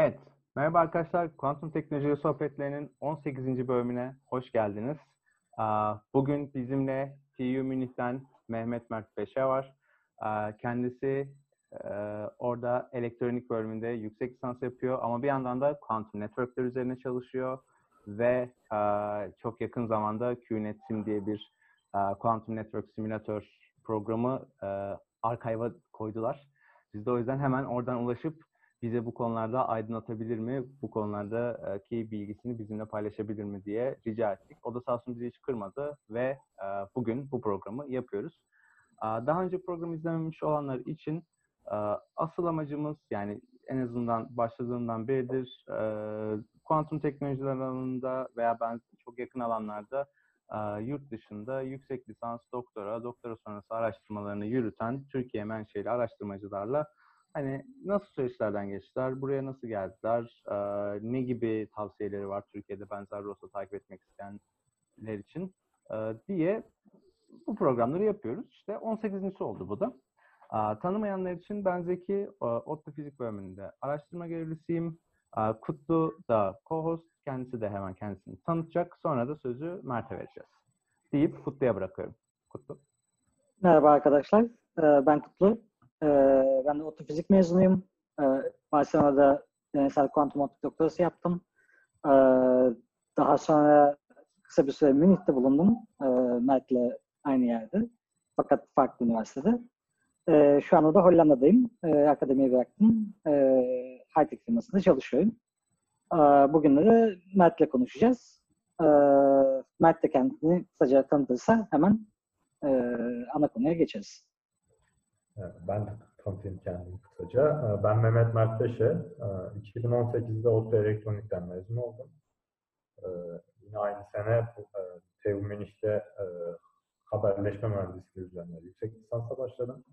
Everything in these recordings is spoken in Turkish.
Evet, merhaba arkadaşlar. Kuantum Teknoloji Sohbetlerinin 18. bölümüne hoş geldiniz. Bugün bizimle TU Münih'ten Mehmet Mert Beşe var. Kendisi orada elektronik bölümünde yüksek lisans yapıyor ama bir yandan da kuantum networkler üzerine çalışıyor ve çok yakın zamanda QNet Sim diye bir kuantum network simülatör programı arkayva koydular. Biz de o yüzden hemen oradan ulaşıp bize bu konularda aydınlatabilir mi, bu konulardaki bilgisini bizimle paylaşabilir mi diye rica ettik. O da sağ olsun bizi hiç kırmadı ve bugün bu programı yapıyoruz. Daha önce programı izlememiş olanlar için asıl amacımız yani en azından başladığından beridir kuantum teknolojiler alanında veya ben çok yakın alanlarda yurt dışında yüksek lisans, doktora, doktora sonrası araştırmalarını yürüten Türkiye menşeli araştırmacılarla hani nasıl süreçlerden geçtiler, buraya nasıl geldiler, ne gibi tavsiyeleri var Türkiye'de benzer rota takip etmek isteyenler için diye bu programları yapıyoruz. İşte 18. oldu bu da. Tanımayanlar için ben Zeki, ODTÜ Fizik bölümünde araştırma görevlisiyim. Kutlu da co-host, kendisi de hemen kendisini tanıtacak. Sonra da sözü Mert'e vereceğiz. Deyip Kutlu'ya bırakıyorum. Kutlu. Merhaba arkadaşlar, ben Kutlu. Ben de ODTÜ Fizik mezunuyum. Barcelona'da deneysel kuantum optik doktorası yaptım. Daha sonra kısa bir süre Münih'te bulundum. Mert'le aynı yerde. Fakat farklı üniversitede. Şu anda da Hollanda'dayım. Akademiyi bıraktım. Hightech firmasında çalışıyorum. Bugünleri Mert'le konuşacağız. Mert de kendini kısaca tanıtırsa hemen ana konuya geçeriz. Ben de tanıtayım kendimi kısaca. Ben Mehmet Mert Beşe. 2018'de ODTÜ Elektronik'ten mezun oldum. Yine aynı sene TU Münih'te haberleşme mühendisliği üzerine yüksek lisansa başladım.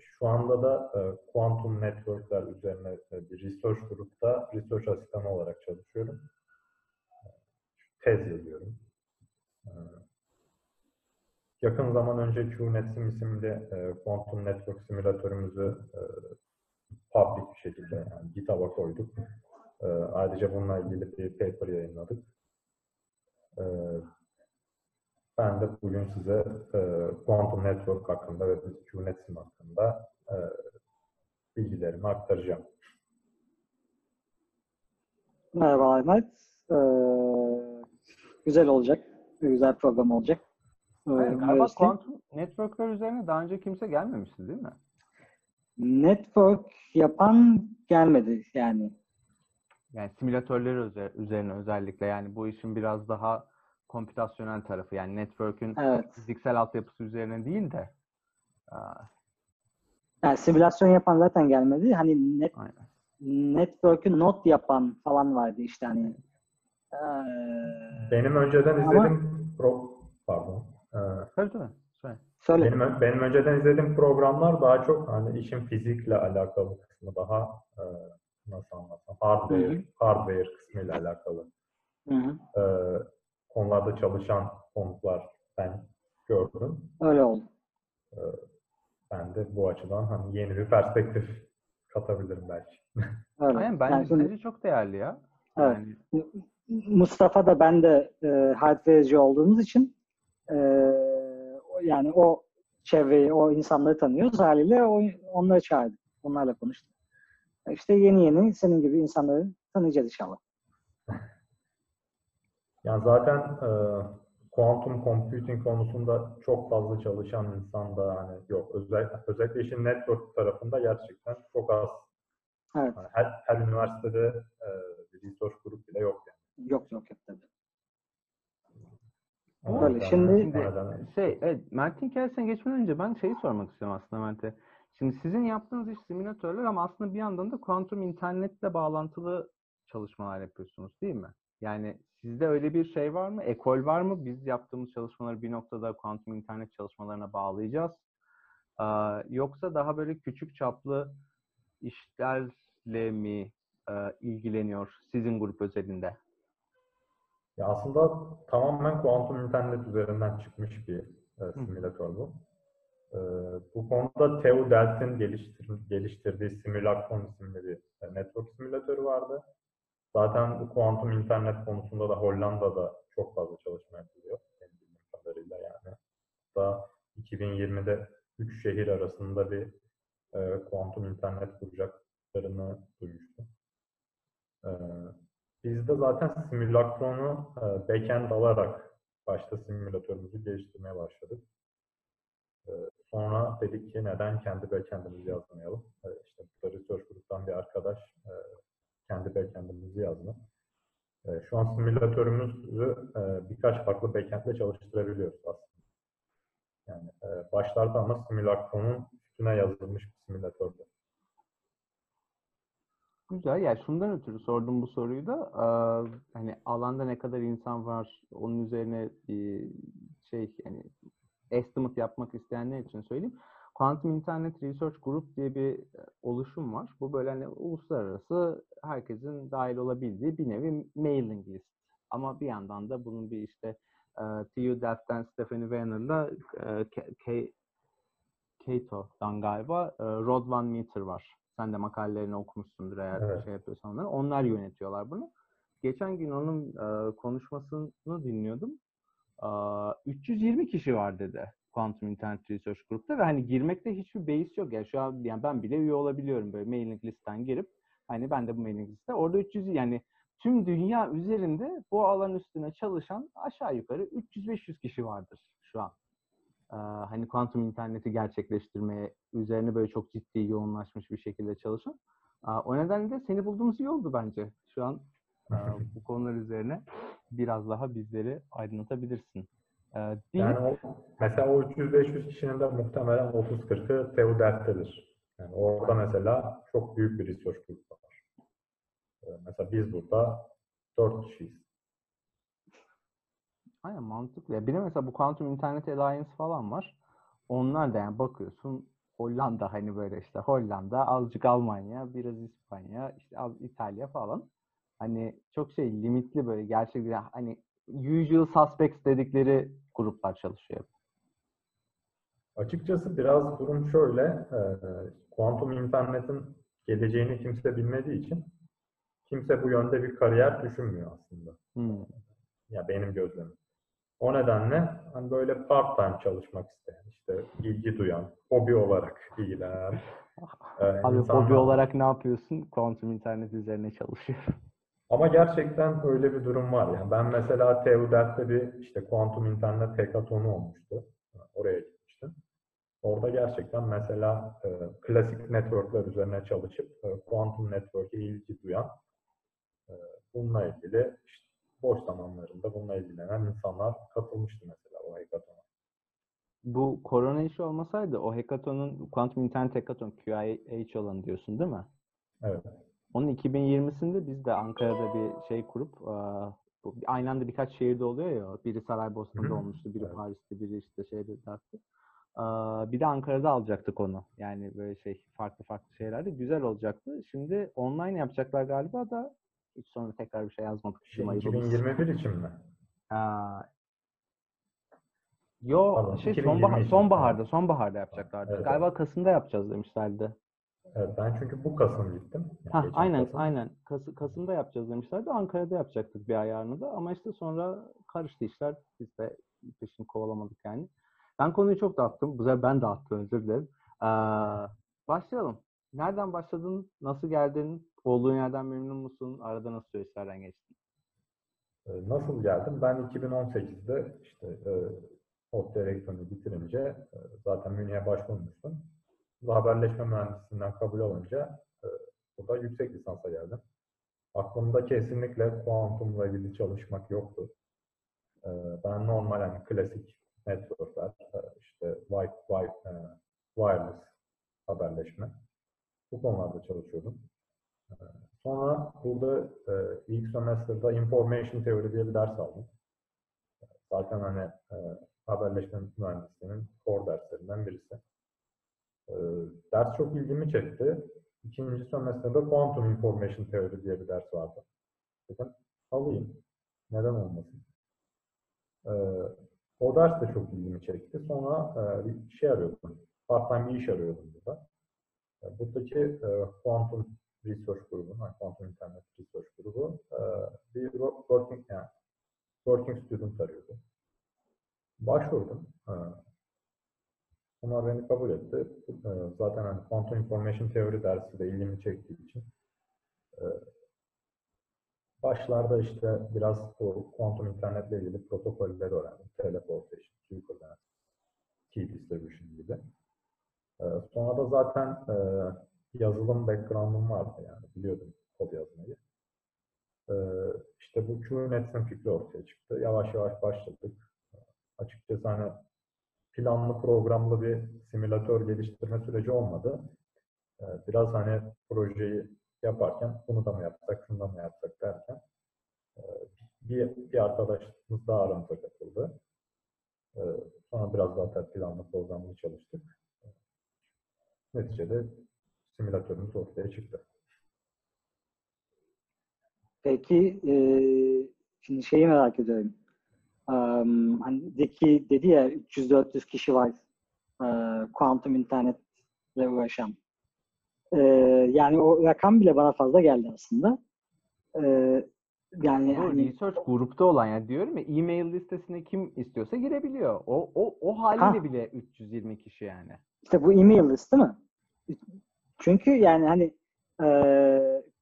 Şu anda da kuantum networkler üzerine bir research grupta research asistanı olarak çalışıyorum. Tez yazıyorum. Yakın zaman önce QNetSim isimli kuantum network simülatörümüzü public bir şekilde yani GitHub'a koyduk. Ayrıca bununla ilgili bir paper yayınladık. Ben de bugün size Quantum Network hakkında ve QNetSim hakkında bilgilerimi aktaracağım. Merhaba Ahmet. Ee, güzel olacak. Güzel program olacak. Evet, galiba Quantum Network'ler üzerine daha önce kimse gelmemişti değil mi? Network yapan gelmedi yani. Yani simülatörleri üzerine özellikle yani bu işin biraz daha kompütasyonel tarafı yani network'ün evet. fiziksel altyapısı üzerine değil de yani simülasyon yapan zaten gelmedi. Hani net, network'ü not yapan falan vardı işte hani. Ee, benim önceden izledim ama... pro pardon. Tabii tabii. Söyle. Söyle. Benim, benim önceden izlediğim programlar daha çok hani işin fizikle alakalı kısmı daha e, nasıl anlatsam hardware, Hı-hı. hardware kısmıyla alakalı. Hı-hı. E, konularda çalışan konuklar ben gördüm. Öyle oldu. E, ben de bu açıdan hani yeni bir perspektif katabilirim belki. Evet. Aynen bence, yani bence çok değerli ya. Evet. Yani... Mustafa da ben de e, hardware'ci olduğumuz için e, yani o çevreyi, o insanları tanıyoruz. Haliyle o, onları çağırdık. Onlarla konuştuk. İşte yeni yeni senin gibi insanları tanıyacağız inşallah. Yani zaten e, quantum computing konusunda çok fazla çalışan insan da hani yok. Özellikle, özellikle işin network tarafında gerçekten çok az. Evet. Yani her, her üniversitede e, bir research grup bile yok yani. Yok yok yok tabii. Böyle şimdi, şimdi şey, evet, Mert'in hikayesine geçmeden önce ben şeyi sormak istiyorum aslında Mert'e. Şimdi sizin yaptığınız iş simülatörler ama aslında bir yandan da kuantum internetle bağlantılı çalışmalar yapıyorsunuz değil mi? Yani sizde öyle bir şey var mı? Ekol var mı? Biz yaptığımız çalışmaları bir noktada kuantum internet çalışmalarına bağlayacağız. Ee, yoksa daha böyle küçük çaplı işlerle mi e, ilgileniyor sizin grup özelinde? Ya aslında tamamen kuantum internet üzerinden çıkmış bir e, simülatör bu. Ee, bu konuda Theo Delt'in geliştir, geliştirdiği Simulacron isimli bir e, network simülatörü vardı. Zaten bu kuantum internet konusunda da Hollanda'da çok fazla çalışma yapılıyor. Benim bildiğim kadarıyla yani. Hatta 2020'de 3 şehir arasında bir e, kuantum internet kuracaklarını duymuştum. E, biz de zaten simülakronu e, backend alarak başta simülatörümüzü geliştirmeye başladık. E, sonra dedik ki neden kendi backend'imizi yazmayalım? E, işte burada Research Group'tan bir arkadaş kendi backend'imizi yazdı. Şu an simülatörümüzü birkaç farklı backend'le çalıştırabiliyoruz aslında. Yani başlarda ama simülakronun üstüne yazılmış bir simülatördü. Güzel. Yani şundan ötürü sordum bu soruyu da. Eee, hani alanda ne kadar insan var, onun üzerine bir şey yani estimate yapmak isteyenler için söyleyeyim. Quantum Internet Research Group diye bir e, oluşum var. Bu böyle hani uluslararası herkesin dahil olabildiği bir nevi mailing list. Ama bir yandan da bunun bir işte e, TU Delft'ten Stephanie Werner'la e, K- K- Cato'dan galiba e, Rod Van Meter var. Sen de makalelerini okumuşsundur eğer Evet. şey yapıyorsan onları. Onlar yönetiyorlar bunu. Geçen gün onun e, konuşmasını dinliyordum. E, 320 kişi var dedi Quantum Internet Research Group'ta ve hani girmekte hiçbir beis yok. Yani şu an yani ben bile üye olabiliyorum böyle mailing listten girip hani ben de bu mailing liste. Orada 300 yani tüm dünya üzerinde bu alan üstüne çalışan aşağı yukarı 300-500 kişi vardır şu an. Hani kuantum interneti gerçekleştirmeye üzerine böyle çok ciddi yoğunlaşmış bir şekilde çalışan. O nedenle de seni bulduğumuz iyi oldu bence. Şu an bu konular üzerine biraz daha bizleri aydınlatabilirsin. Deyip- Yani o, mesela o 300-500 kişinin de muhtemelen 30-40'ı TEU derstedir. Yani orada mesela çok büyük bir research group var. Mesela biz burada 4 kişiyiz. Aynen mantıklı. Ya bir de mesela bu Quantum Internet Alliance falan var. Onlar da yani bakıyorsun Hollanda hani böyle işte Hollanda, azıcık Almanya, biraz İspanya, işte az İtalya falan. Hani çok şey limitli böyle gerçekten hani usual suspects dedikleri gruplar çalışıyor. Açıkçası biraz durum şöyle, e, kuantum internetin geleceğini kimse bilmediği için kimse bu yönde bir kariyer düşünmüyor aslında. Hmm. Ya benim gözlemim. O nedenle hani böyle part time çalışmak isteyen, işte ilgi duyan, hobi olarak ilgilenen e, Abi insanlar hobi olarak ne yapıyorsun? Kuantum internet üzerine çalışıyor. Ama gerçekten öyle bir durum var. Yani ben mesela TU Delft'te bir işte kuantum internet hackathonu olmuştu. Oraya gitmiştim. Orada gerçekten mesela e, klasik networkler üzerine çalışıp e, kuantum network'e ilgi duyan e, bununla ilgili işte boş zamanlarında bununla ilgilenen insanlar katılmıştı mesela o hackathona. Bu korona işi olmasaydı o hackathon'un Quantum Internet Hackathon QIH olanı diyorsun değil mi? Evet. Onun 2020'sinde biz de Ankara'da bir şey kurup aynı anda birkaç şehirde oluyor ya. Biri Saraybosna'da olmuştu, biri Evet. Paris'te, biri işte şeyde. Eee, Bir de Ankara'da alacaktık onu. Yani böyle şey farklı farklı şeylerde güzel olacaktı. Şimdi online yapacaklar galiba da hiç sonra tekrar bir şey yazmadık. Şey, Bizim ayıbımız. 2021 için mi? Aa, Yo Pardon, şey 2020 sonbahar, sonbaharda sonbaharda yapacaklardı. Evet, Galiba Kasım'da yapacağız demişlerdi. Evet, ben çünkü bu Kasım gittim. Ha, geçen aynen Kasım. aynen. Kas- Kasım'da yapacağız demişlerdi. Ankara'da yapacaktık bir ayarını da ama işte sonra karıştı işler. Biz de peşini kovalamadık yani. Ben konuyu çok dağıttım. Bu sefer ben dağıttım özür dilerim. Ee, başlayalım. Nereden başladın? Nasıl geldin? Olduğun yerden memnun musun? Arada nasıl süreçlerden geçtin? Ee, Nasıl geldim? Ben 2018'de işte e, ODTÜ elektroniği bitirince e, zaten Münih'e başvurmuştum. Haberleşme mühendisliğinden kabul olunca e, burada yüksek lisansa geldim. Aklımda kesinlikle kuantumla ilgili çalışmak yoktu. E, ben normal hani klasik networkler, e, işte wi wi e, wireless haberleşme bu konularda çalışıyordum. Sonra burada e, ilk semester'da Information Theory diye bir ders aldım. Zaten hani e, haberleşme mühendisliğinin core derslerinden birisi. E, ders çok ilgimi çekti. İkinci semester'da Quantum Information Theory diye bir ders vardı. Dedim alayım. Neden olmasın? E, O ders de çok ilgimi çekti. Sonra bir şey arıyordum. Part-time bir iş arıyordum burada. E, buradaki Quantum Research grubu, yani Quantum Internet Research grubu e, bir working, yani working student arıyordu. Başvurdum. E, onlar beni kabul etti. E, zaten hani Quantum Information Theory dersi de ilgimi çektiği için e, başlarda işte biraz bu kuantum internetle ilgili protokolleri öğrendim. Teleportation, Supernet, key distribution gibi. Sonra da zaten e, yazılım background'um vardı yani biliyordum kod yazmayı. Ee, işte bu QNet'in fikri ortaya çıktı. Yavaş yavaş başladık. Açıkçası hani planlı programlı bir simülatör geliştirme süreci olmadı. Ee, biraz hani projeyi yaparken bunu da mı yapsak, şunu da mı yapsak derken e, bir, bir arkadaşımız daha aramıza katıldı. E, Sonra biraz daha planlı programlı çalıştık. Neticede simülatörümüz ortaya çıktı. Peki e, şimdi şeyi merak ediyorum. Um, hani Deki dedi ya 300-400 kişi var e, kuantum internetle uğraşan. E, yani o rakam bile bana fazla geldi aslında. E, yani Bu hani, research grupta olan yani diyorum ya e-mail listesine kim istiyorsa girebiliyor. O o o haliyle Ha. bile 320 kişi yani. işte bu e-mail list değil mi? Çünkü yani hani e,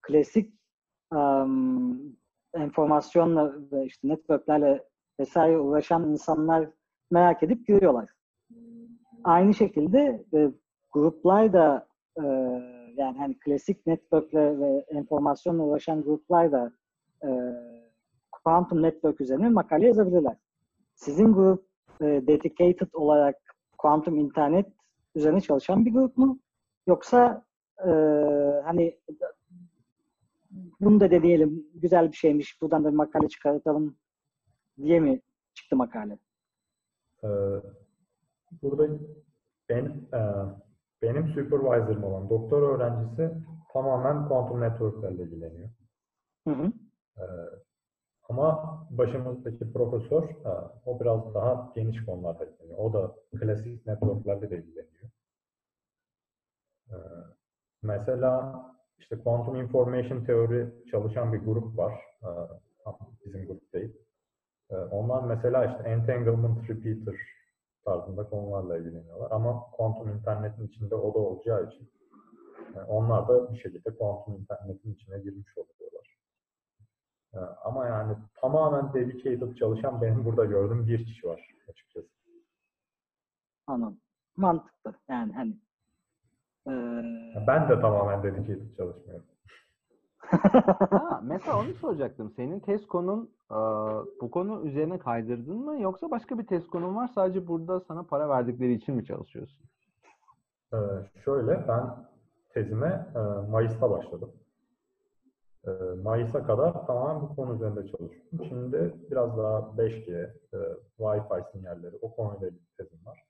klasik um, enformasyonla ve işte networklerle vesaire uğraşan insanlar merak edip giriyorlar. Aynı şekilde e, gruplar da e, yani hani klasik networkle ve enformasyonla uğraşan gruplar da e, quantum network üzerine makale yazabilirler. Sizin grup e, dedicated olarak quantum internet üzerine çalışan bir grup mu? Yoksa e, hani bunu da deneyelim, güzel bir şeymiş, buradan da bir makale çıkartalım diye mi çıktı makale? Ee, Burada ben, e, benim supervisor'ım olan doktor öğrencisi tamamen kuantum networklerle ilgileniyor. Hı hı. Ee, Ama başımızdaki profesör, e, o biraz daha geniş konularla ilgileniyor. O da klasik networklerle de ilgileniyor. Ee, Mesela işte Quantum Information Theory çalışan bir grup var. Ee, Bizim grup değil. Ee, Onlar mesela işte entanglement repeater tarzında konularla ilgileniyorlar. Ama kuantum internetin içinde o da olacağı için e, onlar da bir şekilde kuantum internetin içine girmiş oluyorlar. Ama yani tamamen dedicated çalışan benim burada gördüğüm bir kişi var açıkçası. Anladım. Mantıklı. Yani hani e, Ben de tamamen dedicated çalışmıyorum. Ha, mesela onu soracaktım. Senin test konun e, bu konu üzerine kaydırdın mı yoksa başka bir test konun var sadece burada sana para verdikleri için mi çalışıyorsun? Ee, şöyle ben tezime e, Mayıs'ta başladım. Ee, Mayıs'a kadar tamamen bu konu üzerinde çalışıyorum. Şimdi biraz daha 5G, e, Wi-Fi sinyalleri o konuyla ilgili tezim var.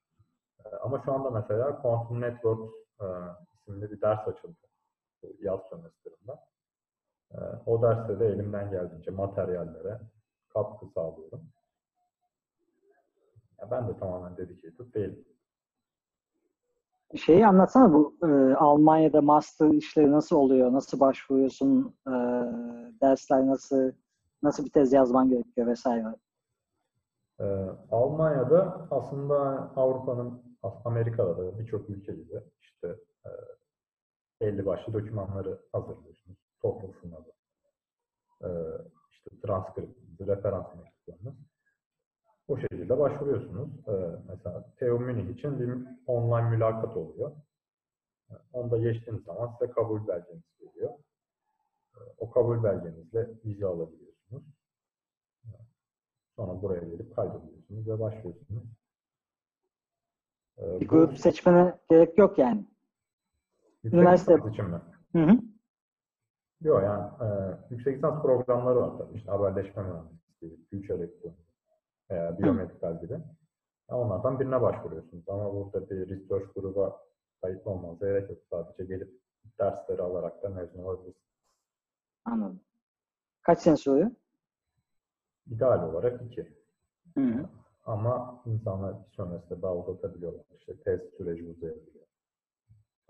E, ama şu anda mesela Quantum Networks e, isimli bir ders açıldı yaz sömestrinde. E, o derste de elimden geldiğince materyallere katkı sağlıyorum. Ya ben de tamamen dedicated değilim. şeyi anlatsana bu e, Almanya'da master işleri nasıl oluyor? Nasıl başvuruyorsun? E, dersler nasıl? Nasıl bir tez yazman gerekiyor vesaire? Ee, Almanya'da aslında Avrupa'nın, Amerika'da da birçok ülke gibi işte e, belli başlı dokümanları hazırlıyorsunuz. TOEFL sınavı, e, işte transkript, referans mektuplarınız. O şekilde başvuruyorsunuz. E, mesela TEO Münih için bir online mülakat oluyor. E, Onu da geçtiğiniz zaman size kabul belgeniz geliyor. E, O kabul belgenizle vize alabiliyorsunuz. Sonra buraya gelip kaydediyorsunuz ve başlıyorsunuz. Ee, Bir bu grup seçmene gerek yok yani. yüksek üniversite- için mi? Hı hı. Yok yani e, yüksek lisans programları var tabii. İşte haberleşme mühendisliği, güç elektronik veya biyomedikal gibi. Ya onlardan birine başvuruyorsunuz. Ama burada bir research gruba kayıtlı olmanıza gerek yok. Sadece gelip dersleri alarak da mezun olabilirsiniz. Anladım. Kaç sene sürüyor? İdeal olarak iki. Hı hı. Ama insanlar bir sömestr daha uzatabiliyorlar. İşte tez süreci uzayabiliyor.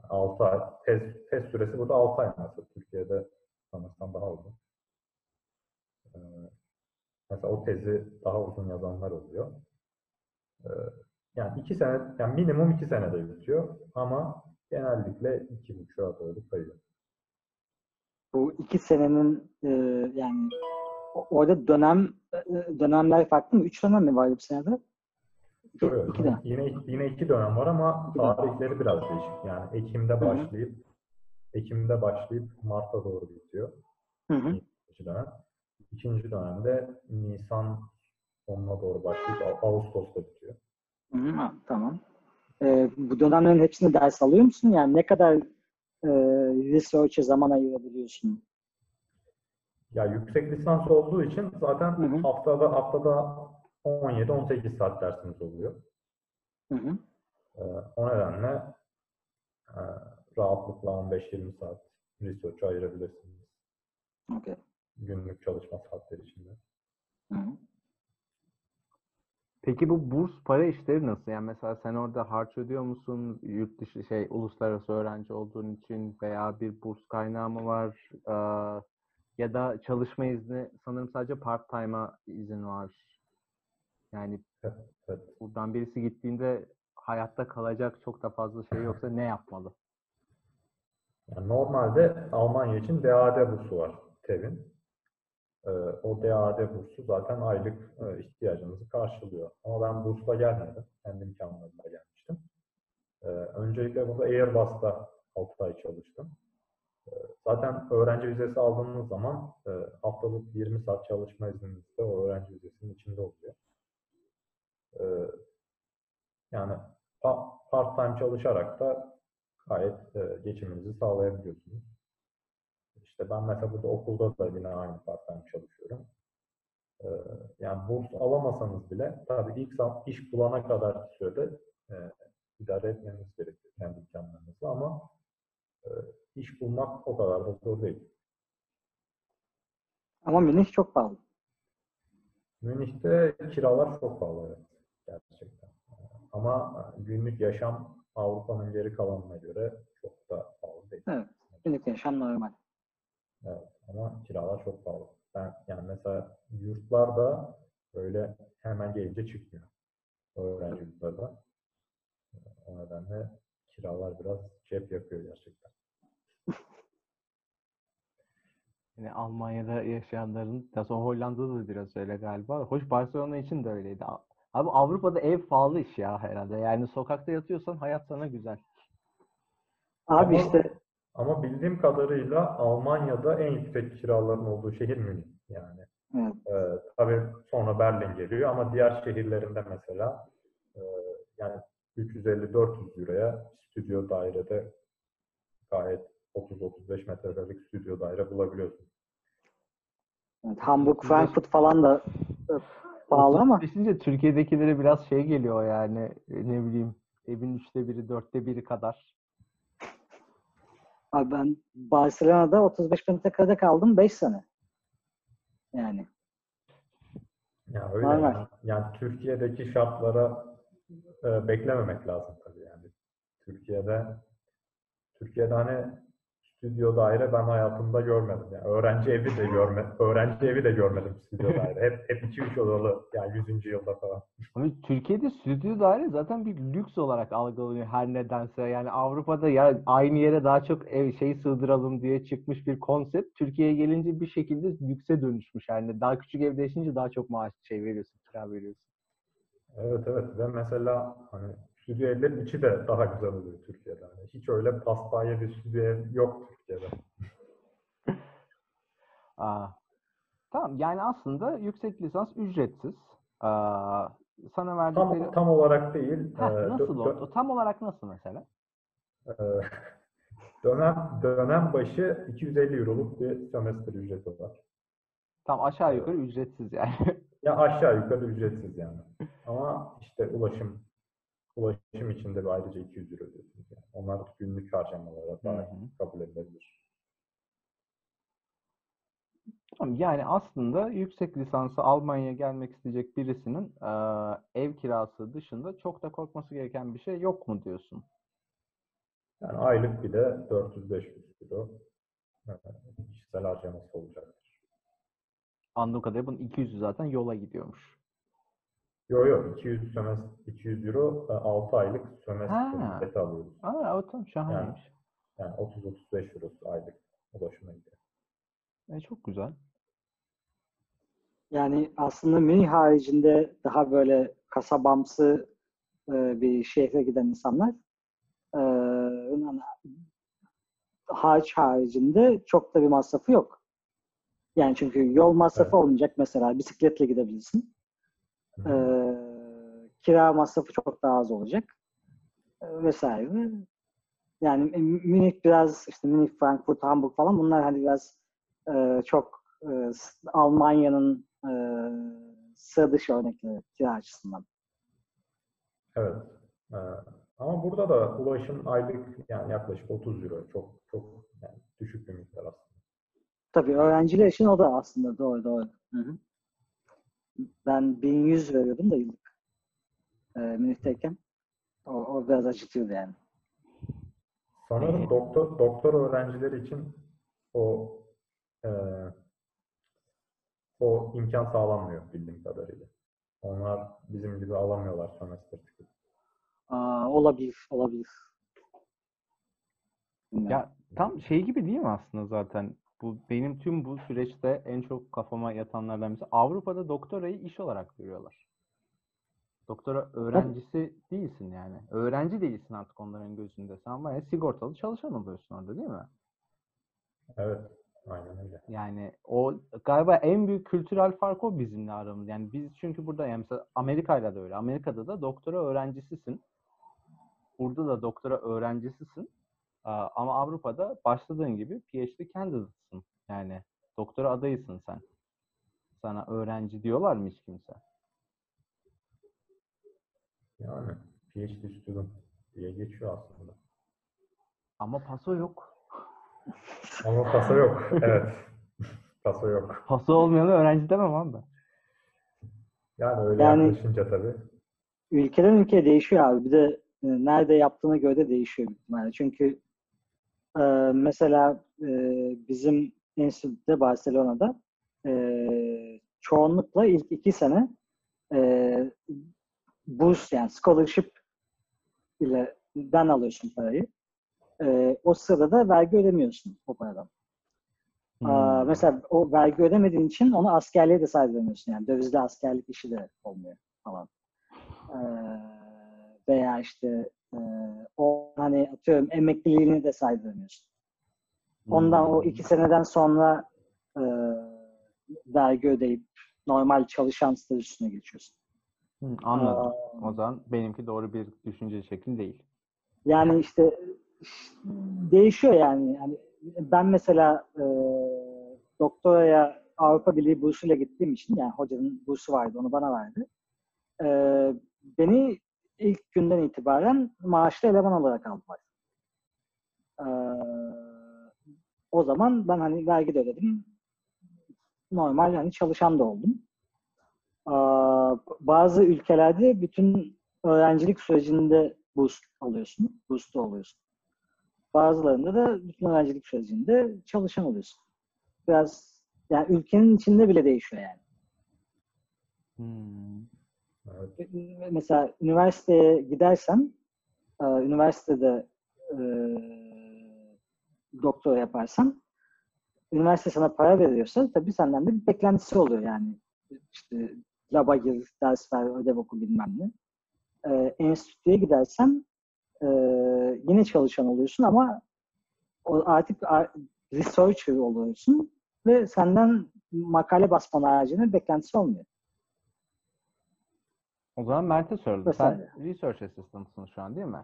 6 ay, tez, tez süresi burada 6 ay mesela. Türkiye'de sanırsam daha uzun. Ee, mesela o tezi daha uzun yazanlar oluyor. Ee, yani iki sene, yani minimum iki senede bitiyor ama genellikle iki buçuğa doğru kayıyor. Bu iki senenin e, yani orada dönem dönemler farklı mı? Üç dönem mi var bir senede? İki, iki dönem. Yine, yine iki dönem var ama İki dönem. tarihleri biraz değişik. Yani Ekim'de başlayıp Ekim'de başlayıp Mart'a doğru bitiyor. Hı hı. İkinci dönem. İkinci dönemde Nisan sonuna doğru başlayıp Ağ- Ağustos'ta bitiyor. Hı tamam. E, bu dönemlerin hepsinde ders alıyor musun? Yani ne kadar e, research'e zaman ayırabiliyorsun? Ya yüksek lisans olduğu için zaten Hı hı. haftada haftada 17-18 saat dersimiz oluyor. Hı hı. Ee, o nedenle e, rahatlıkla 15-20 saat research'a ayırabilirsiniz. Okay. Günlük çalışma saatleri içinde. Hı hı. Peki bu burs para işleri nasıl? Yani mesela sen orada harç ödüyor musun? Yurt dışı şey uluslararası öğrenci olduğun için veya bir burs kaynağı mı var? Ee, ya da çalışma izni sanırım sadece part time'a izin var. Yani Evet. buradan birisi gittiğinde hayatta kalacak çok da fazla şey yoksa ne yapmalı? Yani normalde Almanya için DAD bursu var TEV'in. Ee, o DAD bursu zaten aylık e, ihtiyacınızı karşılıyor. Ama ben bursla gelmedim. Kendi imkanlarımla gelmiştim. Ee, öncelikle burada Airbus'ta 6 ay çalıştım. Zaten öğrenci vizesi aldığınız zaman e, haftalık 20 saat çalışma izniniz de o öğrenci vizesinin içinde oluyor. Ee, yani pa- part-time çalışarak da gayet e, geçiminizi sağlayabiliyorsunuz. İşte ben mesela burada okulda da yine aynı part-time çalışıyorum. Yani burs alamasanız bile tabii ilk iş bulana kadar sürede e, idare etmeniz gerekiyor kendi imkanlarınızla ama e, iş bulmak o kadar da zor değil. Ama Münih çok pahalı. Münih'te kiralar çok pahalı evet, gerçekten. Ama günlük yaşam Avrupa'nın geri kalanına göre çok da pahalı değil. Evet. Günlük yaşam normal. Evet, ama kiralar çok pahalı. Ben yani mesela yurtlarda böyle hemen gelince çıkmıyor. Öğrenci yurtlarda. O nedenle kiralar biraz cep yakıyor gerçekten. Yani Almanya'da yaşayanların, ya sonra Hollanda'da da biraz öyle galiba. Hoş Barcelona için de öyleydi. Abi Avrupa'da ev pahalı iş ya herhalde. Yani sokakta yatıyorsan hayat sana güzel. Abi Ama- işte Ama bildiğim kadarıyla Almanya'da en yüksek kiraların olduğu şehir Münih. Yani evet. Ee, tabii sonra Berlin geliyor ama diğer şehirlerinde mesela e, yani 350-400 euroya stüdyo dairede gayet 30-35 metrekarelik stüdyo daire bulabiliyorsun. evet, Hamburg, Frankfurt falan da e, pahalı ama Düşünce Türkiye'dekilere biraz şey geliyor yani e, ne bileyim evin üçte biri, dörtte biri kadar. abi ben Barcelona'da 35 metrekarede kaldım 5 sene. Yani Yani öyle Normal. yani, yani Türkiye'deki şartlara e, beklememek lazım tabii yani. Türkiye'de Türkiye'de hani stüdyo daire ben hayatımda görmedim. Yani öğrenci evi de görmedim. öğrenci evi de görmedim stüdyo daire. Hep hep 2-3 odalı yani 100. yılda falan. Ama Türkiye'de stüdyo daire zaten bir lüks olarak algılanıyor her nedense. Yani Avrupa'da ya aynı yere daha çok ev şey sığdıralım diye çıkmış bir konsept. Türkiye'ye gelince bir şekilde lükse dönüşmüş. Yani daha küçük evde yaşayınca daha çok maaş şey veriyorsun, kira veriyorsun. Evet evet ve mesela hani stüdyo evlerin içi de daha güzel oluyor Türkiye'de. Hani hiç öyle paspaya bir stüdyo ev yok Türkiye'de. Aa, tamam yani aslında yüksek lisans ücretsiz. Aa, sana verdikleri... Tam tam olarak değil. Heh, e, dö- nasıl oldu? Tam olarak nasıl mesela? e, dönem dönem başı 250 euroluk bir sömestr ücreti var. Tam aşağı yukarı ücretsiz yani. Ya aşağı yukarı ücretsiz yani. Ama işte ulaşım ulaşım için de bir ayrıca 200 euro ödüyorsunuz. Yani. Onlar günlük harcamalara hı. kabul edilebilir. Yani aslında yüksek lisansı Almanya'ya gelmek isteyecek birisinin eee, ev kirası dışında çok da korkması gereken bir şey yok mu diyorsun? Yani aylık bir de 400-500 euro e, kişisel harcaması olacaktır. Anladığım kadarıyla bunun 200'ü zaten yola gidiyormuş. Yok yok 200 sömestr 200 euro 6 aylık sömestr Ha. ücreti alıyoruz. Aa, o tamam şahaneymiş. Yani 30-35 euro aylık ulaşıma gidiyor. E, çok güzel. Yani aslında Münih haricinde daha böyle kasabamsı e, bir şehre giden insanlar e, yani harç haricinde çok da bir masrafı yok. Yani çünkü yol masrafı Evet. olmayacak mesela bisikletle gidebilirsin. E, hı. kira masrafı çok daha az olacak e, vesaire. Yani Münih biraz işte Münih, Frankfurt, Hamburg falan bunlar hani biraz e, çok e, Almanya'nın e, sıra dışı örnekleri kira açısından. Evet. Ee, ama burada da ulaşım aylık yani yaklaşık 30 euro. Çok çok yani düşük bir miktar aslında. Tabii öğrenciler için o da aslında doğru doğru. Hı hı. Ben 1100 veriyordum da yıllık e, Münih'teyken. O, o biraz acıtıyordu yani. Sanırım doktor doktor öğrencileri için o e, o imkan sağlanmıyor bildiğim kadarıyla. Onlar bizim gibi alamıyorlar sömestr tiketi. Aa, olabilir, olabilir. Ya tam şey gibi değil mi aslında zaten? Bu benim tüm bu süreçte en çok kafama yatanlardan birisi. Avrupa'da doktorayı iş olarak görüyorlar. Doktora öğrencisi değilsin yani. Öğrenci değilsin artık onların gözünde. Sen bayağı sigortalı çalışan oluyorsun orada değil mi? Evet. Aynen öyle. Yani o galiba en büyük kültürel fark o bizimle aramız. Yani biz çünkü burada yani mesela Amerika'yla da öyle. Amerika'da da doktora öğrencisisin. Burada da doktora öğrencisisin. Ama Avrupa'da başladığın gibi PhD candidate'sın. Yani doktora adayısın sen. Sana öğrenci diyorlar mı hiç kimse? Yani PhD student diye geçiyor aslında. Ama paso yok. Ama paso yok. Evet. Paso yok. Paso olmayanı öğrenci demem abi. Yani öyle Yani- yaklaşınca tabii. Ülkeden ülkeye değişiyor abi. Bir de e, nerede yaptığına göre de değişiyor ihtimalle. Çünkü e, mesela e, bizim enstitüde Barcelona'da e, çoğunlukla ilk iki sene e, burs yani scholarship ile den alıyorsun parayı. E, o sırada da vergi ödemiyorsun o paradan. Aa, Hmm. mesela o vergi ödemediğin için onu askerliğe de saydırmıyorsun. Yani dövizli askerlik işi de olmuyor falan. Ee, veya işte e, o hani atıyorum emekliliğini de saydırmıyorsun. Ondan o Hmm. iki seneden sonra e, vergi ödeyip normal çalışan statüsüne geçiyorsun. Hmm, anladım. Aa, O zaman benimki doğru bir düşünce şekli değil. Yani işte değişiyor yani. yani ben mesela e, doktoraya Avrupa Birliği bursuyla gittiğim için yani hocanın bursu vardı onu bana verdi. E, beni ilk günden itibaren maaşlı eleman olarak aldılar. E, o zaman ben hani vergi de ödedim. Normal hani çalışan da oldum. Aa, bazı ülkelerde bütün öğrencilik sürecinde burs alıyorsun. Burslu oluyorsun. Bazılarında da bütün öğrencilik sürecinde çalışan oluyorsun. Biraz yani ülkenin içinde bile değişiyor yani. Hmm. Evet. Mesela üniversiteye gidersen e, üniversitede e, doktora yaparsan üniversite sana para veriyorsa tabii senden de bir beklentisi oluyor yani. İşte laba gir, ders ver, ödev oku bilmem ne. E, enstitüye gidersen e, yine çalışan oluyorsun ama o artık researcher oluyorsun ve senden makale basman haricinde beklentisi olmuyor. O zaman Mert'e soralım. Sen research assistant'sın şu an değil mi?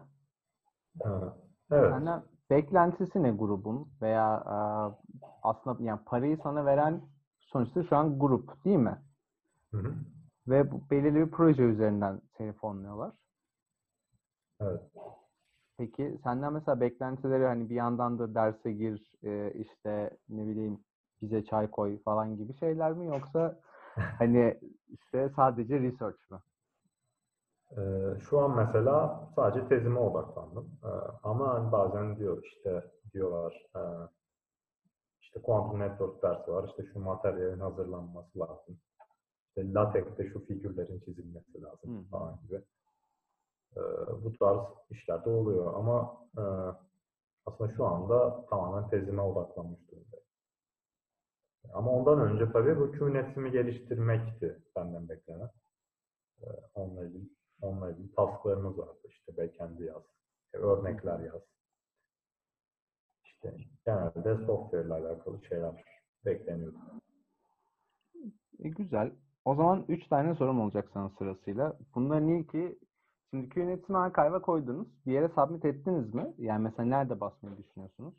Evet. Senden beklentisi ne grubun veya e, aslında yani parayı sana veren sonuçta şu an grup değil mi? Hı hı. Ve bu belirli bir proje üzerinden seni fonluyorlar. Evet. Peki senden mesela beklentileri hani bir yandan da derse gir, e, işte ne bileyim bize çay koy falan gibi şeyler mi yoksa hani işte sadece research mı? Ee, şu an mesela sadece tezime odaklandım. Ee, ama hani bazen diyor işte diyorlar e, işte quantum network dersi var. işte şu materyalin hazırlanması lazım. İşte latekste şu figürlerin çizilmesi lazım Hı. falan gibi. Ee, bu tarz işler de oluyor ama e, aslında şu anda tamamen tezime odaklanmış durumdayım. Ama ondan önce tabii bu QNet'imi geliştirmekti benden beklenen. Onunla ilgili, onunla ilgili tasklarımız vardı. İşte backend'i yaz, işte örnekler yaz. İşte genelde software ile alakalı şeyler bekleniyordu. E, güzel. O zaman 3 tane sorum olacak sana sırasıyla. Bunların ilki şimdi Q-Net'ini archive'a koydunuz. Bir yere submit ettiniz mi? Yani mesela nerede basmayı düşünüyorsunuz?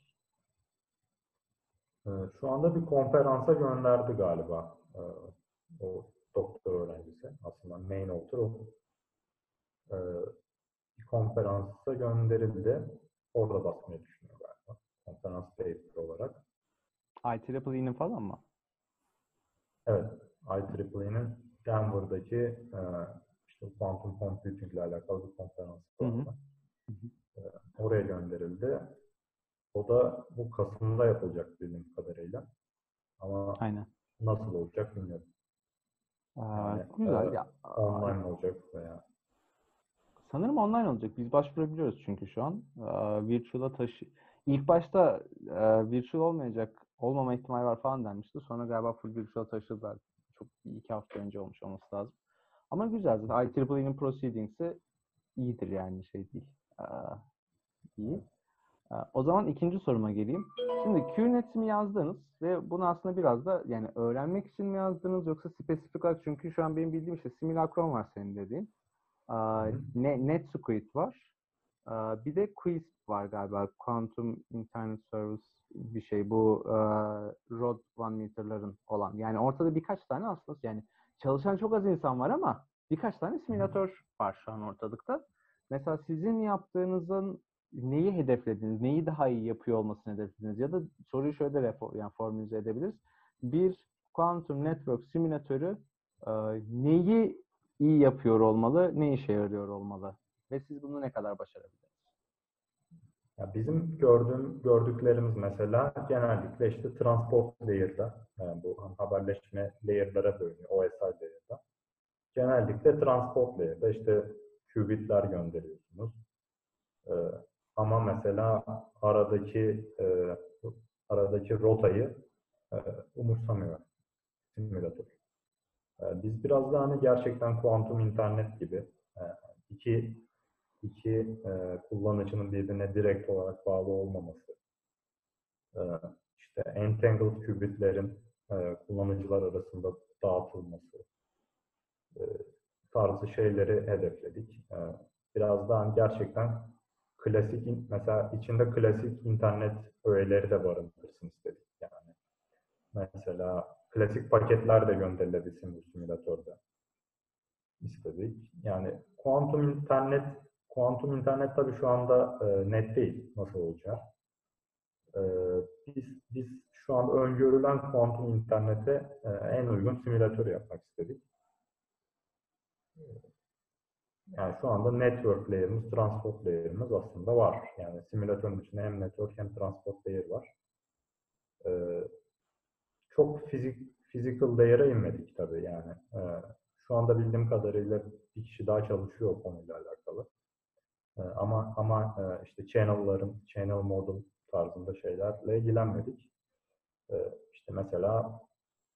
Ee, Şu anda bir konferansa gönderdi galiba ee, o doktor öğrencisi. Aslında main author o. Ee, Bir konferansa gönderildi. Orada basmayı düşünüyor galiba. Konferans paper olarak. IEEE'nin falan mı? Evet, IEEE'nin Denver'daki e, işte quantum computing ile alakalı bir konferans Hı hı. vardı. E, Oraya gönderildi. O da bu Kasım'da yapılacak bildiğim kadarıyla. Ama Aynen. nasıl olacak bilmiyorum. Aa, Yani, güzel. e, Ya, Online olacak veya Sanırım online olacak. Biz başvurabiliyoruz çünkü şu an. Ee, virtual'a taşı... İlk başta e, virtual olmayacak, olmama ihtimali var falan denmişti. Sonra galiba full virtual taşıdılar. Çok iki hafta önce olmuş olması lazım. Ama güzel. Zaten IEEE'nin proceedings'i iyidir yani şey değil. Ee, iyi. Ee, O zaman ikinci soruma geleyim. Şimdi QNet'imi yazdınız ve bunu aslında biraz da yani öğrenmek için mi yazdınız yoksa spesifik olarak çünkü şu an benim bildiğim işte simülakron var senin dediğin. Hı. ne, NetSuite var. Aa, bir de Quiz var galiba. Quantum Internet Service bir şey. Bu aa, Rod One Meter'ların olan. Yani ortada birkaç tane aslında yani çalışan çok az insan var ama birkaç tane simülatör var şu an ortalıkta. Mesela sizin yaptığınızın neyi hedeflediniz? Neyi daha iyi yapıyor olmasını hedeflediniz? Ya da soruyu şöyle de yani formülize edebiliriz. Bir quantum network simülatörü e, neyi iyi yapıyor olmalı, ne işe yarıyor olmalı? Ve siz bunu ne kadar başarabilirsiniz? Ya bizim gördüğüm gördüklerimiz mesela genellikle işte transport layer'da yani bu haberleşme layer'lara bölünüyor. OSI layer'da. Genellikle transport layer'da işte qubitler gönderiyorsunuz. Ee, ama mesela aradaki e, aradaki rotayı e, umursamıyor simülatör. E, biz biraz daha hani gerçekten kuantum internet gibi e, iki iki e, kullanıcının birbirine direkt olarak bağlı olmaması, e, işte entangled qubitlerin kullanıcılar arasında dağıtılması tarzı şeyleri hedefledik. Biraz daha hani gerçekten klasik, mesela içinde klasik internet öğeleri de barındırsın istedik yani. Mesela klasik paketler de gönderilebilsin bu simülatörde istedik. Yani kuantum internet kuantum internet tabii şu anda e, net değil nasıl olacak. E, biz biz şu an öngörülen kuantum internete e, en uygun simülatörü yapmak istedik. E, Yani şu anda network layer'ımız, transport layer'ımız aslında var. Yani simülatörün içinde hem network hem transport layer var. E, çok fizik physical layer'a inmedik tabii yani. E, şu anda bildiğim kadarıyla bir kişi daha çalışıyor o konuyla alakalı. E, ama ama e, işte channel'ların, channel model tarzında şeylerle ilgilenmedik. E, işte mesela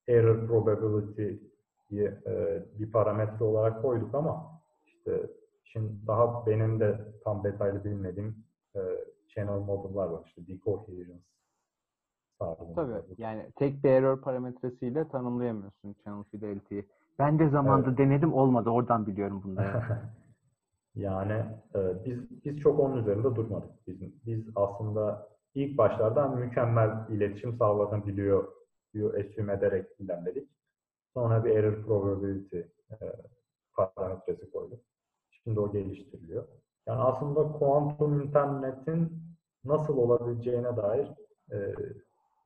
error probability'yi e, bir parametre olarak koyduk ama işte şimdi daha benim de tam detaylı bilmediğim e, channel model'lar var. İşte decoherence tarzında. Tabii yani tek bir error parametresiyle tanımlayamıyorsun channel fidelity'yi. Ben de zamanında Evet. denedim olmadı. Oradan biliyorum bunları. Yani e, biz biz çok onun üzerinde durmadık. Biz, biz aslında ilk başlarda hani mükemmel iletişim sağlanabiliyor diyor assume ederek ilerledik. Sonra bir error probability e, parametresi koyduk. Şimdi o geliştiriliyor. Yani aslında kuantum internetin nasıl olabileceğine dair e,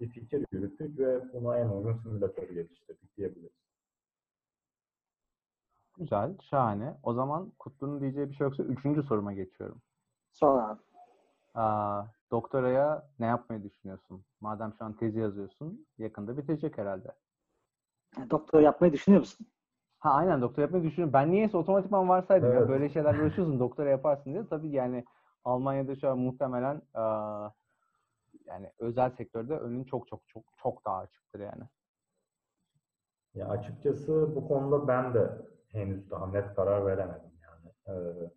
bir fikir yürüttük ve buna en uygun simülatörü geliştirdik diyebiliriz. Güzel, şahane. O zaman Kutlu'nun diyeceği bir şey yoksa üçüncü soruma geçiyorum. Sonra abi. Aa, doktoraya ne yapmayı düşünüyorsun? Madem şu an tezi yazıyorsun, yakında bitecek herhalde. Doktora yapmayı düşünüyor musun? Ha aynen doktora yapmayı düşünüyorum. Ben niyeyse otomatikman varsaydım ya Evet. böyle şeylerle uğraşıyorsun doktora yaparsın diye. Tabii yani Almanya'da şu an muhtemelen aa, yani özel sektörde önün çok çok çok çok daha açıktır yani. Ya açıkçası bu konuda ben de henüz daha net karar veremedim yani. Ee,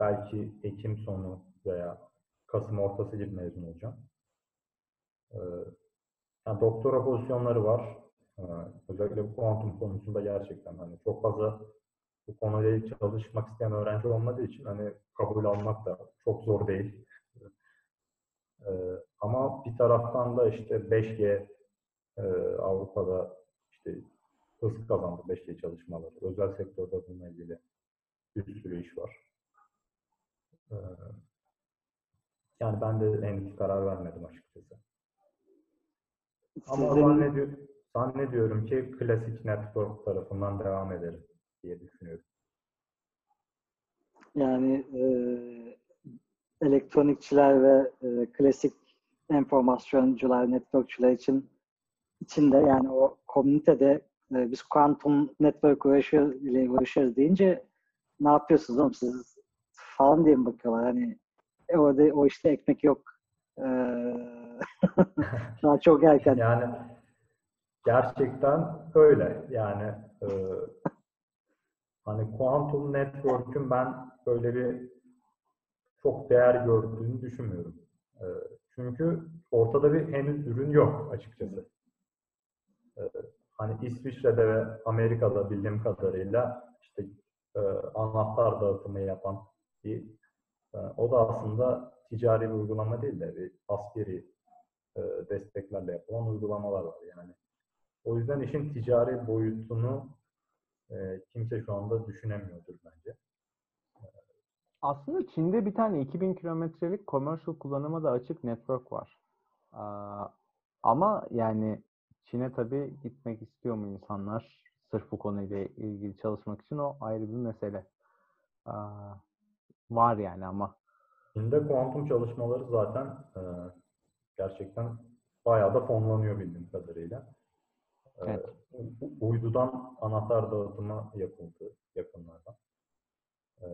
belki Ekim sonu veya Kasım ortası gibi mezun olacağım. Ee, yani doktora pozisyonları var. Ee, özellikle bu kuantum konusunda gerçekten hani çok fazla bu konuda çalışmak isteyen öğrenci olmadığı için hani kabul almak da çok zor değil. Ee, ama bir taraftan da işte 5G e, Avrupa'da işte hız kazandı 5G çalışmaları. Özel sektörde bununla ilgili bir sürü iş var. Ee, yani ben de henüz karar vermedim açıkçası. Ama Sizlerin- zannediyorum, zannediyorum ki klasik network tarafından devam ederim diye düşünüyorum. Yani e, elektronikçiler ve e, klasik enformasyoncular, networkçüler için içinde yani o komünitede e, biz kuantum network uğraşıyor, ile uğraşıyoruz deyince ne yapıyorsunuz oğlum siz falan diye mi bakıyorlar? Hani e, orada o işte ekmek yok. E, daha çok erken. Yani gerçekten öyle. Yani e, hani quantum network'ün ben böyle bir çok değer gördüğünü düşünmüyorum. E, çünkü ortada bir henüz ürün yok açıkçası. E, hani İsviçre'de ve Amerika'da bildiğim kadarıyla işte e, anahtar dağıtımı yapan bir e, o da aslında ticari bir uygulama değil de bir askeri e, desteklerle yapılan uygulamalar var yani. O yüzden işin ticari boyutunu kimse şu anda düşünemiyordur bence. Aslında Çin'de bir tane 2000 kilometrelik commercial kullanıma da açık network var. Aa, ama yani Çin'e tabii gitmek istiyor mu insanlar sırf bu konuyla ilgili çalışmak için o ayrı bir mesele. Aa, var yani ama. Çin'de kuantum çalışmaları zaten e, gerçekten bayağı da fonlanıyor bildiğim kadarıyla. E, Evet. uydudan anahtar dağıtımı yapıldı yakınlarda. E,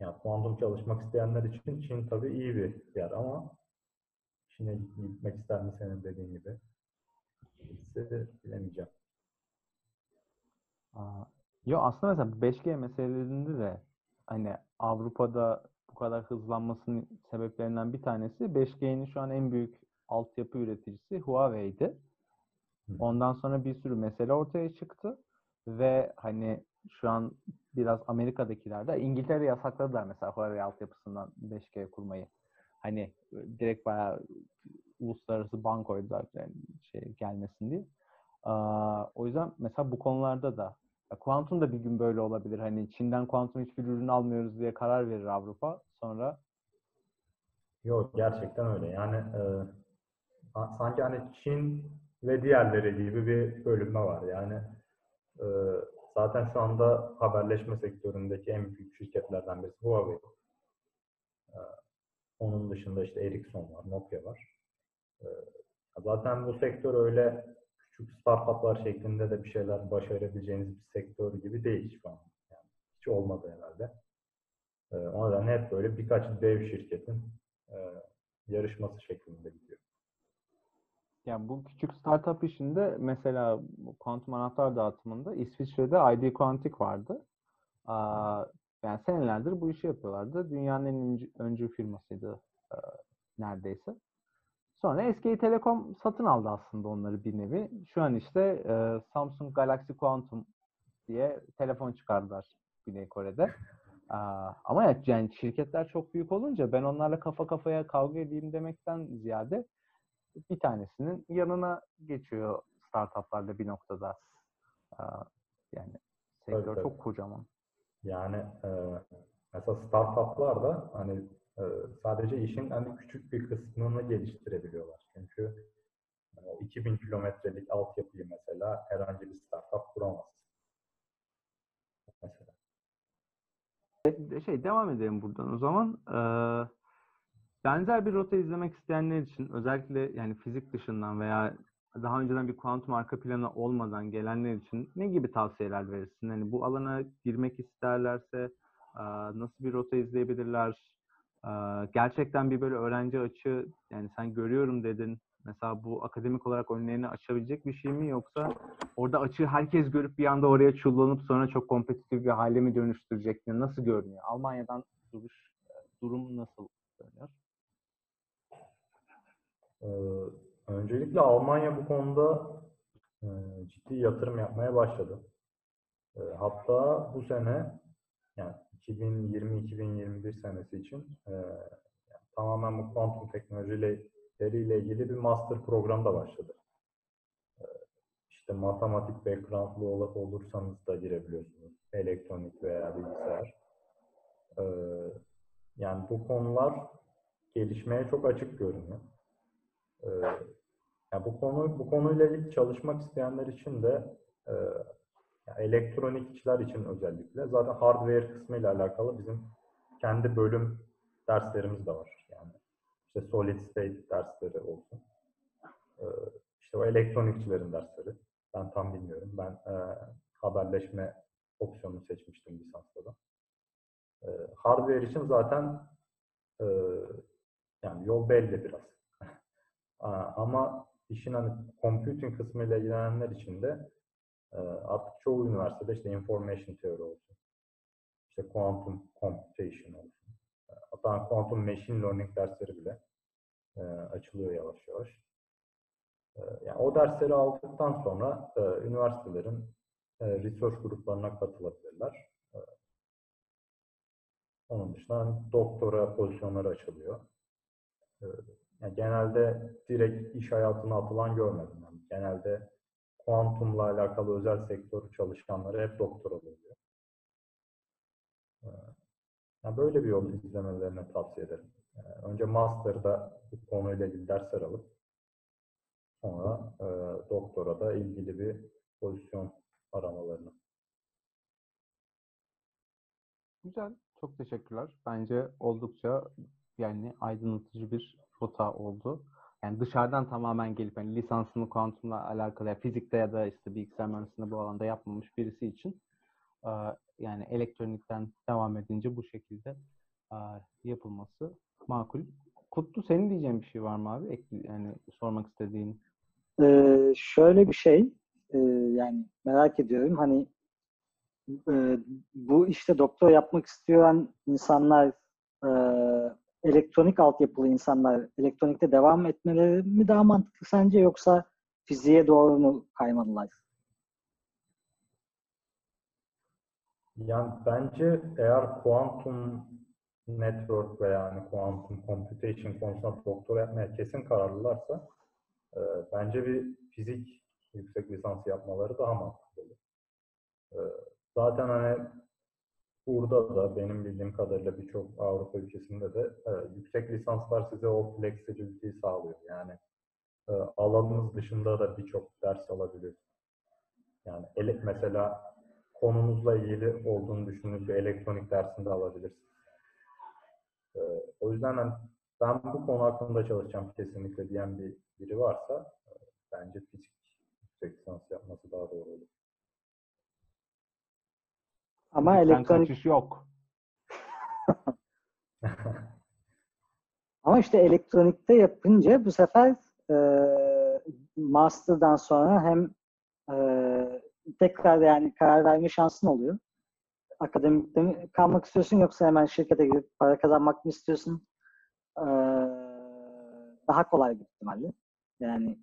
yani kuantum çalışmak isteyenler için Çin tabii iyi bir yer ama Çin'e gitmek ister mi senin dediğin gibi? Size bilemeyeceğim. Aa, yo aslında mesela bu 5G meselelerinde de hani Avrupa'da bu kadar hızlanmasının sebeplerinden bir tanesi 5G'nin şu an en büyük altyapı üreticisi Huawei'di. Ondan sonra bir sürü mesele ortaya çıktı ve hani şu an biraz Amerika'dakiler de İngiltere yasakladılar mesela Huawei altyapısından 5G kurmayı. Hani e, direkt bayağı uluslararası ban koydular yani şey gelmesin diye. Aa, o yüzden mesela bu konularda da kuantum da bir gün böyle olabilir. Hani Çin'den kuantum hiçbir ürün almıyoruz diye karar verir Avrupa. Sonra Yok gerçekten öyle. Yani e, sa- sanki hani Çin ve diğerleri gibi bir bölünme var. Yani e, zaten şu anda haberleşme sektöründeki en büyük şirketlerden birisi Huawei. E, onun dışında işte Ericsson var, Nokia var. E, zaten bu sektör öyle küçük startuplar şeklinde de bir şeyler başarabileceğiniz bir sektör gibi değil şu an. Yani hiç olmadı herhalde. E, o nedenle hep böyle birkaç dev şirketin e, yarışması şeklinde gidiyor. Yani bu küçük startup işinde mesela kuantum anahtar dağıtımında İsviçre'de ID Quantic vardı. Yani senelerdir bu işi yapıyorlardı. Dünyanın en öncü, firmasıydı e, neredeyse. Sonra SK Telekom satın aldı aslında onları bir nevi. Şu an işte e, Samsung Galaxy Quantum diye telefon çıkardılar Güney Kore'de. Ama ya- yani şirketler çok büyük olunca ben onlarla kafa kafaya kavga edeyim demekten ziyade bir tanesinin yanına geçiyor startuplarla bir noktada. Yani sektör tabii. çok kocaman. Yani e, mesela startuplar da hani Ee, sadece işin hani küçük bir kısmını geliştirebiliyorlar. Çünkü o 2000 kilometrelik altyapıyı mesela herhangi bir startup kuramaz. Mesela. De- Şey devam edelim buradan o zaman. Ee, benzer bir rota izlemek isteyenler için özellikle yani fizik dışından veya daha önceden bir kuantum arka planı olmadan gelenler için ne gibi tavsiyeler verirsin? Hani bu alana girmek isterlerse nasıl bir rota izleyebilirler? Gerçekten bir böyle öğrenci açı yani sen görüyorum dedin. Mesela bu akademik olarak önlerini açabilecek bir şey mi yoksa orada açığı herkes görüp bir anda oraya çullanıp sonra çok kompetitif bir hale mi dönüştürecek? mi? Nasıl görünüyor? Almanya'dan duruş, durum nasıl görünüyor? Ee, öncelikle Almanya bu konuda e, ciddi yatırım yapmaya başladı. E, hatta bu sene yani 2020-2021 senesi için e, tamamen bu kuantum teknolojileriyle ilgili bir master program da başladı. E, işte matematik background'lu ol- olursanız da girebiliyorsunuz. Elektronik veya bilgisayar. Yani bu konular gelişmeye çok açık görünüyor. Ee, yani bu konu bu konuyla ilgili çalışmak isteyenler için de e, yani elektronikçiler için özellikle zaten hardware kısmıyla alakalı bizim kendi bölüm derslerimiz de var. Yani işte solid state dersleri olsun. Ee, işte o elektronikçilerin dersleri. Ben tam bilmiyorum. Ben e, haberleşme opsiyonunu seçmiştim lisansta da. Ee, hardware için zaten e, yani yol belli biraz. Ama işin hani computing kısmıyla ilgilenenler için de e, artık çoğu üniversitede işte information theory olsun, işte quantum computation olsun, e, hatta quantum machine learning dersleri bile e, açılıyor yavaş yavaş. Yani o dersleri aldıktan sonra üniversitelerin research gruplarına katılabilirler. Onun dışında doktora pozisyonları açılıyor. Yani genelde direkt iş hayatına atılan görmedim. Yani genelde kuantumla alakalı özel sektör çalışanları hep doktor oluyor. Ee, Yani böyle bir yol izlemelerini tavsiye ederim. Ee, Önce master'da bu konuyla ilgili dersler alıp sonra e, doktora da ilgili bir pozisyon aramalarını. Güzel. Çok teşekkürler. Bence oldukça yani aydınlatıcı bir rota oldu. Yani dışarıdan tamamen gelip hani lisansını kuantumla alakalı ya fizikte ya da işte bilgisayar mühendisliğinde bu alanda yapmamış birisi için yani elektronikten devam edince bu şekilde yapılması makul. Kutlu senin diyeceğin bir şey var mı abi? Yani sormak istediğin. Ee, şöyle bir şey, yani merak ediyorum hani bu işte doktor yapmak isteyen insanlar elektronik altyapılı insanlar elektronikte devam etmeleri mi daha mantıklı sence yoksa fiziğe doğru mu kaymalılar? Yani bence eğer kuantum network veya yani kuantum computation konusunda doktora yapmaya kesin kararlılarsa e, bence bir fizik yüksek lisansı yapmaları daha mantıklı olur. E, zaten hani burada da benim bildiğim kadarıyla birçok Avrupa ülkesinde de e, yüksek lisanslar size o flexibility'yi sağlıyor. Yani e, alanınız dışında da birçok ders alabiliyorsunuz. Yani ele, mesela konunuzla ilgili olduğunu düşündüğünüz bir elektronik dersinde alabilirsiniz. Ee, o yüzden hani ben bu konu hakkında çalışacağım kesinlikle diyen bir biri varsa e, bence fizik yüksek lisans yapması daha doğru olur. Ama elektronik kaçış yok. ama işte elektronikte yapınca bu sefer e, master'dan sonra hem e, tekrar yani karar verme şansın oluyor. Akademikte mi kalmak istiyorsun yoksa hemen şirkete gidip para kazanmak mı istiyorsun? Ee, daha kolay bir ihtimalle. Yani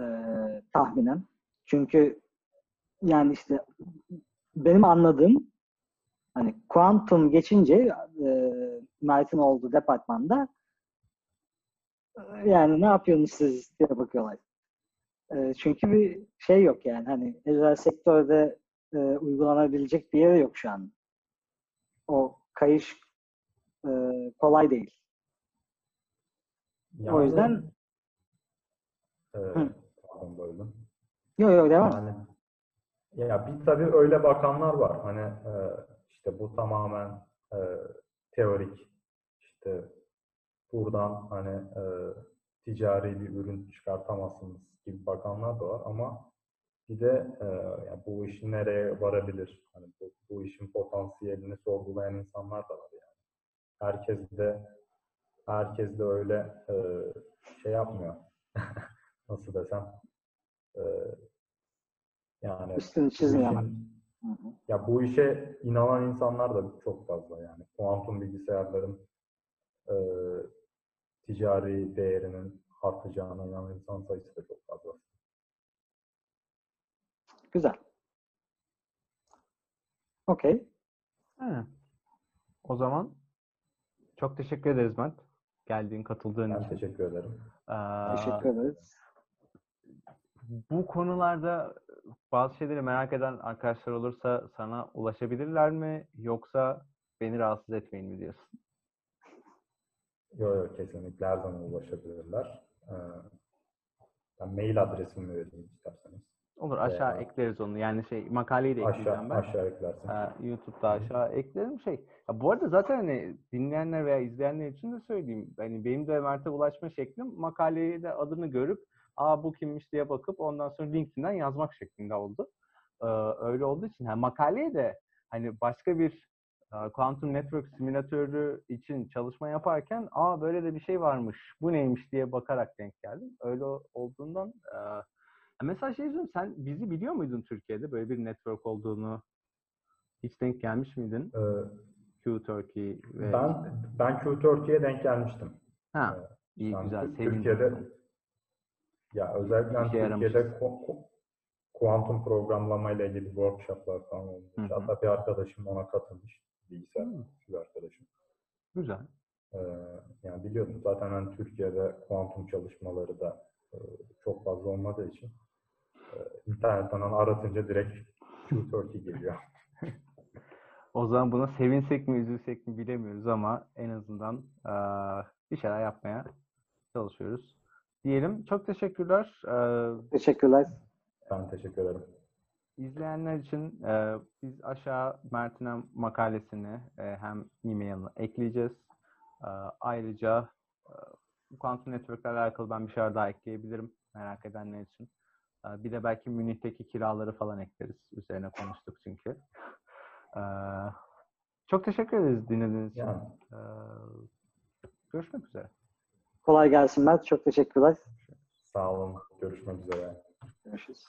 e, tahminen. Çünkü yani işte benim anladığım hani kuantum geçince e, Mert'in olduğu departmanda e, yani ne yapıyorsunuz siz diye bakıyorlar. E, çünkü bir şey yok yani hani özel sektörde e, uygulanabilecek bir yeri yok şu an. O kayış e, kolay değil. O Yani, yüzden e, pardon böldüm. yok yok devam. Yani ya bir tabii öyle bakanlar var. Hani e, işte bu tamamen e, teorik. İşte buradan hani e, ticari bir ürün çıkartamazsınız gibi bakanlar da var ama bir de e, ya bu işin nereye varabilir? Hani bu, bu işin potansiyelini sorgulayan insanlar da var yani. Herkes de herkes de öyle e, şey yapmıyor. Nasıl desem? E, yani Üstünü hı. ya bu işe inanan insanlar da çok fazla yani. Kuantum bilgisayarların e, ticari değerinin artacağına inanan insan sayısı da çok fazla. Güzel. Okey. O zaman çok teşekkür ederiz Mert. Geldiğin, katıldığın Ben için. teşekkür ederim. Ee, Teşekkür ederiz. Bu konularda bazı şeyleri merak eden arkadaşlar olursa sana ulaşabilirler mi? Yoksa beni rahatsız etmeyin mi diyorsun? Yok yok kesinlikle her zaman ulaşabilirler. Ee, ben mail adresimi vereyim isterseniz. Olur aşağı Veya- ekleriz onu. Yani şey makaleyi de ekleyeceğim Aşağı, ben. aşağı eklersin. Ee, YouTube'da aşağı eklerim şey. Ya bu arada zaten hani dinleyenler veya izleyenler için de söyleyeyim. Hani benim de Mert'e ulaşma şeklim makaleyi de adını görüp aa bu kimmiş diye bakıp ondan sonra LinkedIn'den yazmak şeklinde oldu. Ee, öyle olduğu için ha, makaleye de hani başka bir e, Quantum Network simülatörü için çalışma yaparken aa böyle de bir şey varmış. Bu neymiş diye bakarak denk geldim. Öyle olduğundan e, mesela şey diyorum sen bizi biliyor muydun Türkiye'de böyle bir network olduğunu? Hiç denk gelmiş miydin? Ee, Q Turkey ve ben işte- ben Q4'ye denk gelmiştim. ha Evet. iyi Yani güzel sevindim. Türkiye'de ya özellikle İşe Türkiye'de ku- ku- kuantum programlama ile ilgili workshoplar falan olmuş. Hı hı. Hatta bir arkadaşım ona katılmış. Bilgisayar bir arkadaşım. Güzel. Ee, yani biliyordum zaten hani Türkiye'de kuantum çalışmaları da e, çok fazla olmadığı için e, internetten aratınca direkt Q30 geliyor. O zaman buna sevinsek mi üzülsek mi bilemiyoruz ama en azından eee, bir şeyler yapmaya çalışıyoruz. Diyelim. Çok teşekkürler. Eee, Teşekkürler. Ben teşekkür ederim. İzleyenler için e, biz aşağı Mert'in makalesini e, hem e-mailini ekleyeceğiz. E, ayrıca e, Quantum Network'le alakalı ben bir şeyler daha ekleyebilirim merak edenler için. E, bir de belki Münih'teki kiraları falan ekleriz. Üzerine konuştuk çünkü. E, çok teşekkür ederiz dinlediğiniz için. Yani E, görüşmek üzere. Kolay gelsin Mert. Çok teşekkürler. sağ olun. Görüşmek üzere. Görüşürüz.